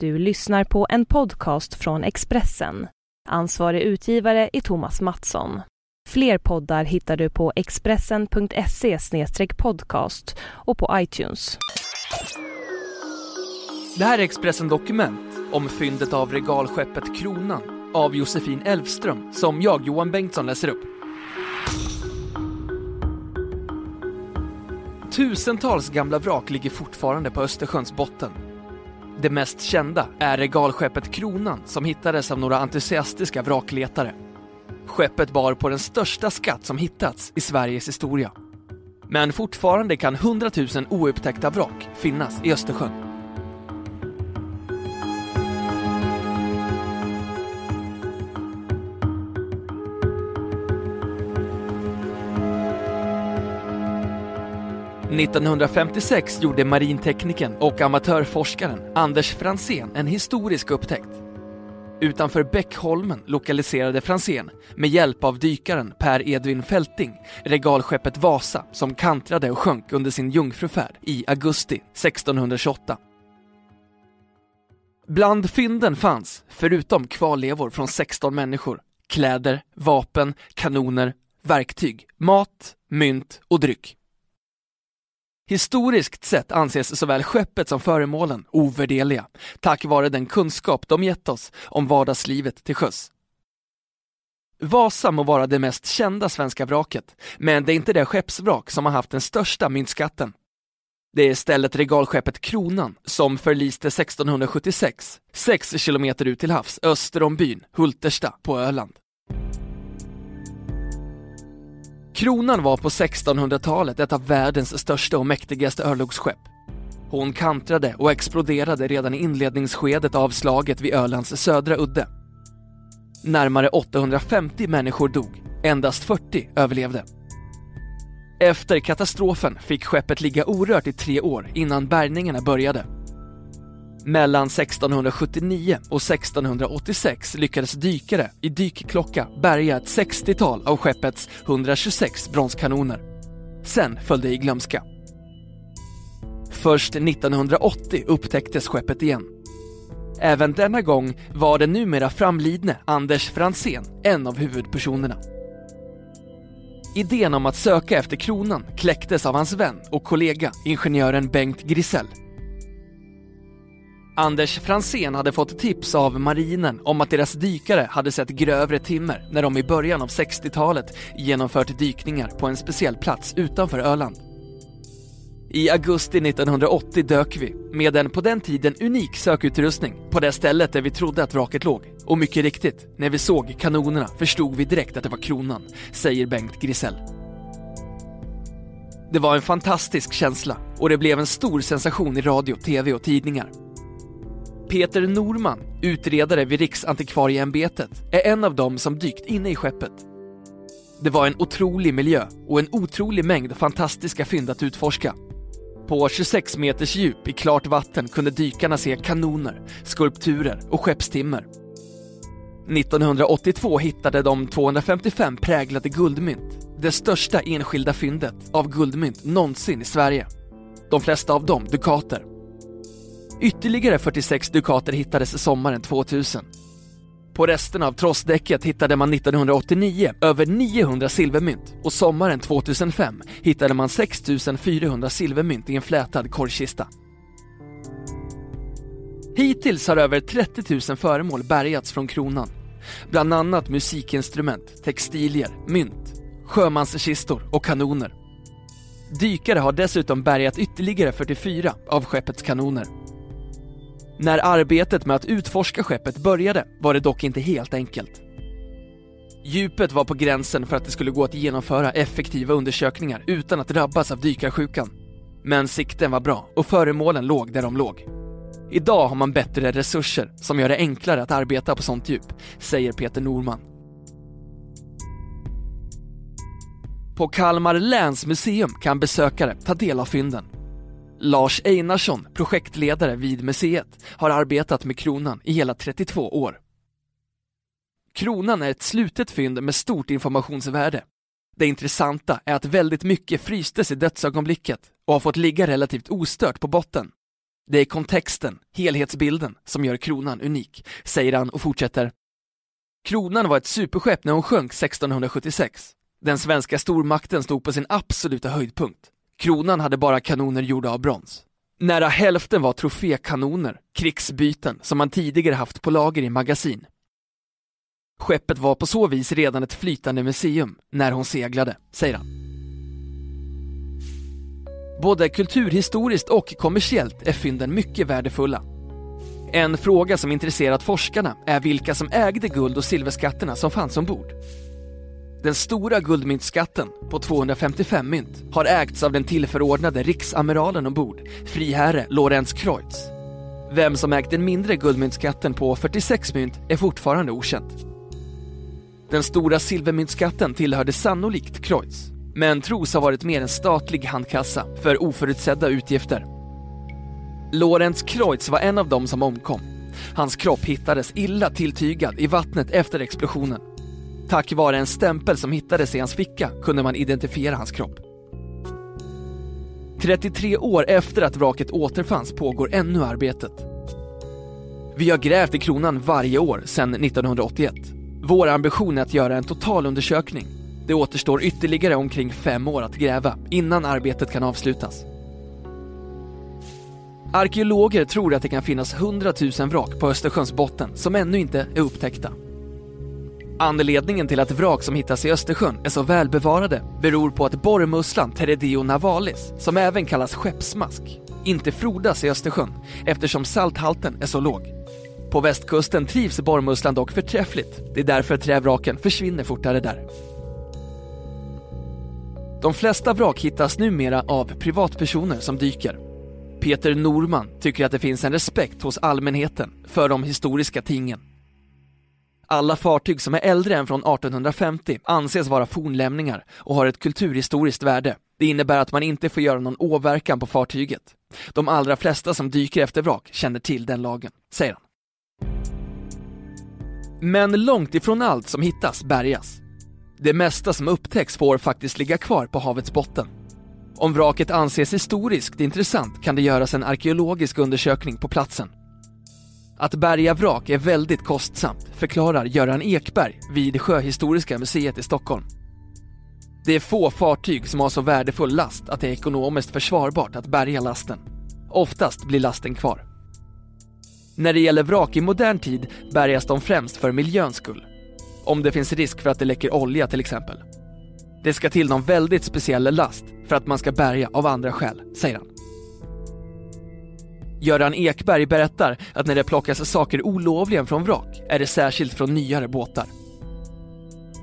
Du lyssnar på en podcast från Expressen. Ansvarig utgivare är Thomas Mattsson. Fler poddar hittar du på expressen.se podcast och på iTunes. Det här är Expressen Dokument om fyndet av regalskeppet Kronan av Josefin Elfström som jag, Johan Bengtsson, läser upp. Tusentals gamla vrak ligger fortfarande på Östersjöns botten det mest kända är regalskeppet Kronan som hittades av några entusiastiska vrakletare. Skeppet bar på den största skatt som hittats i Sveriges historia. Men fortfarande kan 100 000 oupptäckta vrak finnas i Östersjön. 1956 gjorde marinteknikern och amatörforskaren Anders Fransén en historisk upptäckt. Utanför Bäckholmen lokaliserade Fransén med hjälp av dykaren Per Edvin Fälting regalskeppet Vasa som kantrade och sjönk under sin jungfrufärd i augusti 1628. Bland fynden fanns, förutom kvarlevor från 16 människor, kläder, vapen, kanoner, verktyg, mat, mynt och dryck. Historiskt sett anses såväl skeppet som föremålen ovärderliga, tack vare den kunskap de gett oss om vardagslivet till sjöss. Vasa må vara det mest kända svenska vraket, men det är inte det skeppsvrak som har haft den största myntskatten. Det är istället regalskeppet Kronan som förliste 1676, 6 kilometer ut till havs öster om byn Hultersta på Öland. Kronan var på 1600-talet ett av världens största och mäktigaste örlogsskepp. Hon kantrade och exploderade redan i inledningsskedet av slaget vid Ölands södra udde. Närmare 850 människor dog, endast 40 överlevde. Efter katastrofen fick skeppet ligga orört i tre år innan bärgningarna började. Mellan 1679 och 1686 lyckades dykare i dykklocka bärga ett 60-tal av skeppets 126 bronskanoner. Sen föll det i glömska. Först 1980 upptäcktes skeppet igen. Även denna gång var den numera framlidne Anders Fransén en av huvudpersonerna. Idén om att söka efter kronan kläcktes av hans vän och kollega ingenjören Bengt Grisell Anders Fransén hade fått tips av marinen om att deras dykare hade sett grövre timmer när de i början av 60-talet genomfört dykningar på en speciell plats utanför Öland. I augusti 1980 dök vi, med en på den tiden unik sökutrustning, på det stället där vi trodde att vraket låg. Och mycket riktigt, när vi såg kanonerna förstod vi direkt att det var kronan, säger Bengt Grisell. Det var en fantastisk känsla och det blev en stor sensation i radio, tv och tidningar. Peter Norman, utredare vid Riksantikvarieämbetet, är en av dem som dykt inne i skeppet. Det var en otrolig miljö och en otrolig mängd fantastiska fynd att utforska. På 26 meters djup i klart vatten kunde dykarna se kanoner, skulpturer och skeppstimmer. 1982 hittade de 255 präglade guldmynt, det största enskilda fyndet av guldmynt någonsin i Sverige. De flesta av dem dukater. Ytterligare 46 dukater hittades sommaren 2000. På resten av trossdäcket hittade man 1989 över 900 silvermynt och sommaren 2005 hittade man 6400 silvermynt i en flätad korgkista. Hittills har över 30 000 föremål bärgats från kronan. Bland annat musikinstrument, textilier, mynt, sjömanskistor och kanoner. Dykare har dessutom bärgat ytterligare 44 av skeppets kanoner. När arbetet med att utforska skeppet började var det dock inte helt enkelt. Djupet var på gränsen för att det skulle gå att genomföra effektiva undersökningar utan att drabbas av dykarsjukan. Men sikten var bra och föremålen låg där de låg. Idag har man bättre resurser som gör det enklare att arbeta på sånt djup, säger Peter Norman. På Kalmar läns museum kan besökare ta del av fynden. Lars Einarsson, projektledare vid museet, har arbetat med kronan i hela 32 år. Kronan är ett slutet fynd med stort informationsvärde. Det intressanta är att väldigt mycket frystes i dödsögonblicket och har fått ligga relativt ostört på botten. Det är kontexten, helhetsbilden, som gör kronan unik, säger han och fortsätter. Kronan var ett superskepp när hon sjönk 1676. Den svenska stormakten stod på sin absoluta höjdpunkt. Kronan hade bara kanoner gjorda av brons. Nära hälften var trofékanoner, krigsbyten, som man tidigare haft på lager i magasin. Skeppet var på så vis redan ett flytande museum när hon seglade, säger han. Både kulturhistoriskt och kommersiellt är fynden mycket värdefulla. En fråga som intresserat forskarna är vilka som ägde guld och silverskatterna som fanns ombord. Den stora guldmyntskatten på 255 mynt har ägts av den tillförordnade riksamiralen ombord, friherre Lorenz Kreutz. Vem som ägt den mindre guldmyntskatten på 46 mynt är fortfarande okänt. Den stora silvermyntskatten tillhörde sannolikt Kreutz, men tros ha varit mer en statlig handkassa för oförutsedda utgifter. Lorenz Kreutz var en av dem som omkom. Hans kropp hittades illa tilltygad i vattnet efter explosionen. Tack vare en stämpel som hittades i hans ficka kunde man identifiera hans kropp. 33 år efter att vraket återfanns pågår ännu arbetet. Vi har grävt i kronan varje år sedan 1981. Vår ambition är att göra en totalundersökning. Det återstår ytterligare omkring fem år att gräva innan arbetet kan avslutas. Arkeologer tror att det kan finnas 100 000 vrak på Östersjöns botten som ännu inte är upptäckta. Anledningen till att vrak som hittas i Östersjön är så välbevarade beror på att borrmusslan Teredio navalis, som även kallas skeppsmask, inte frodas i Östersjön eftersom salthalten är så låg. På västkusten trivs borrmusslan dock förträffligt. Det är därför trävraken försvinner fortare där. De flesta vrak hittas numera av privatpersoner som dyker. Peter Norman tycker att det finns en respekt hos allmänheten för de historiska tingen. Alla fartyg som är äldre än från 1850 anses vara fornlämningar och har ett kulturhistoriskt värde. Det innebär att man inte får göra någon åverkan på fartyget. De allra flesta som dyker efter vrak känner till den lagen, säger han. Men långt ifrån allt som hittas bärgas. Det mesta som upptäcks får faktiskt ligga kvar på havets botten. Om vraket anses historiskt intressant kan det göras en arkeologisk undersökning på platsen. Att bärga vrak är väldigt kostsamt, förklarar Göran Ekberg vid Sjöhistoriska museet i Stockholm. Det är få fartyg som har så värdefull last att det är ekonomiskt försvarbart att bärga lasten. Oftast blir lasten kvar. När det gäller vrak i modern tid bärgas de främst för miljöns skull. Om det finns risk för att det läcker olja till exempel. Det ska till någon väldigt speciell last för att man ska bärga av andra skäl, säger han. Göran Ekberg berättar att när det plockas saker olovligen från vrak är det särskilt från nyare båtar.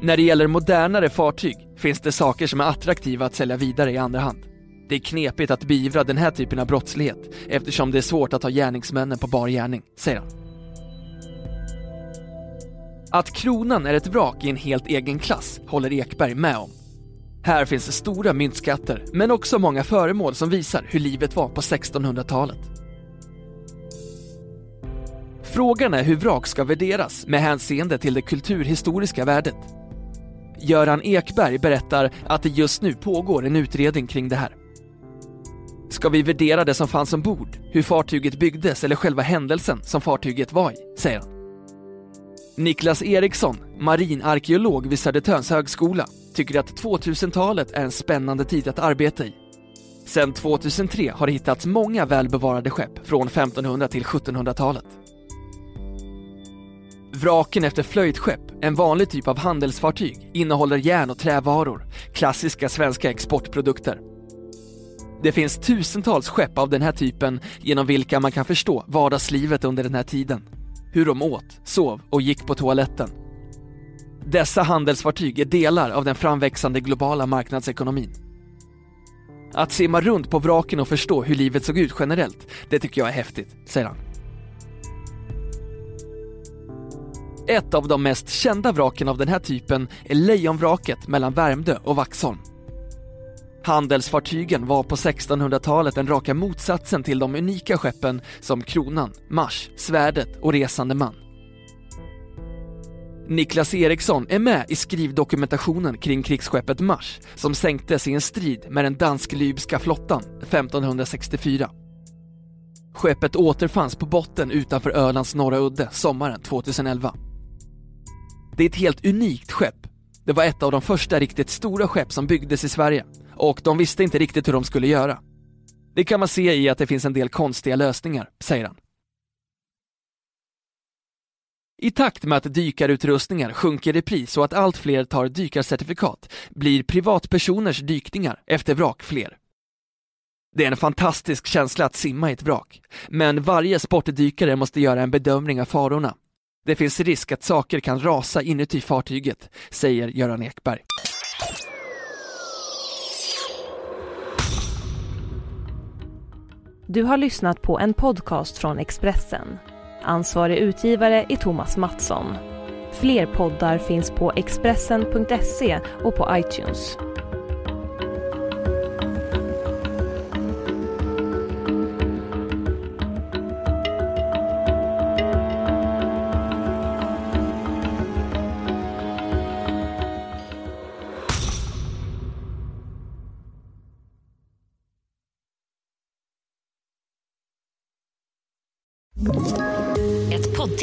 När det gäller modernare fartyg finns det saker som är attraktiva att sälja vidare i andra hand. Det är knepigt att beivra den här typen av brottslighet eftersom det är svårt att ha gärningsmännen på bar gärning, säger han. Att kronan är ett vrak i en helt egen klass håller Ekberg med om. Här finns det stora myntskatter, men också många föremål som visar hur livet var på 1600-talet. Frågan är hur vrak ska värderas med hänseende till det kulturhistoriska värdet. Göran Ekberg berättar att det just nu pågår en utredning kring det här. Ska vi värdera det som fanns ombord, hur fartyget byggdes eller själva händelsen som fartyget var i, säger han. Niklas Eriksson, marinarkeolog vid Södertörns högskola, tycker att 2000-talet är en spännande tid att arbeta i. Sedan 2003 har det hittats många välbevarade skepp från 1500 till 1700-talet. Vraken efter flöjtskepp, en vanlig typ av handelsfartyg, innehåller järn och trävaror, klassiska svenska exportprodukter. Det finns tusentals skepp av den här typen genom vilka man kan förstå vardagslivet under den här tiden. Hur de åt, sov och gick på toaletten. Dessa handelsfartyg är delar av den framväxande globala marknadsekonomin. Att simma runt på vraken och förstå hur livet såg ut generellt, det tycker jag är häftigt, säger han. Ett av de mest kända vraken av den här typen är Lejonvraket mellan Värmdö och Vaxholm. Handelsfartygen var på 1600-talet den raka motsatsen till de unika skeppen som Kronan, Mars, Svärdet och Resande man. Niklas Eriksson är med i skrivdokumentationen kring krigsskeppet Mars som sänktes i en strid med den dansk-libyska flottan 1564. Skeppet återfanns på botten utanför Ölands norra udde sommaren 2011. Det är ett helt unikt skepp. Det var ett av de första riktigt stora skepp som byggdes i Sverige och de visste inte riktigt hur de skulle göra. Det kan man se i att det finns en del konstiga lösningar, säger han. I takt med att dykarutrustningar sjunker i pris och att allt fler tar dykarcertifikat blir privatpersoners dykningar efter vrak fler. Det är en fantastisk känsla att simma i ett vrak, men varje sportdykare måste göra en bedömning av farorna. Det finns risk att saker kan rasa inuti fartyget, säger Göran Ekberg. Du har lyssnat på en podcast från Expressen. Ansvarig utgivare är Thomas Mattsson. Fler poddar finns på Expressen.se och på iTunes.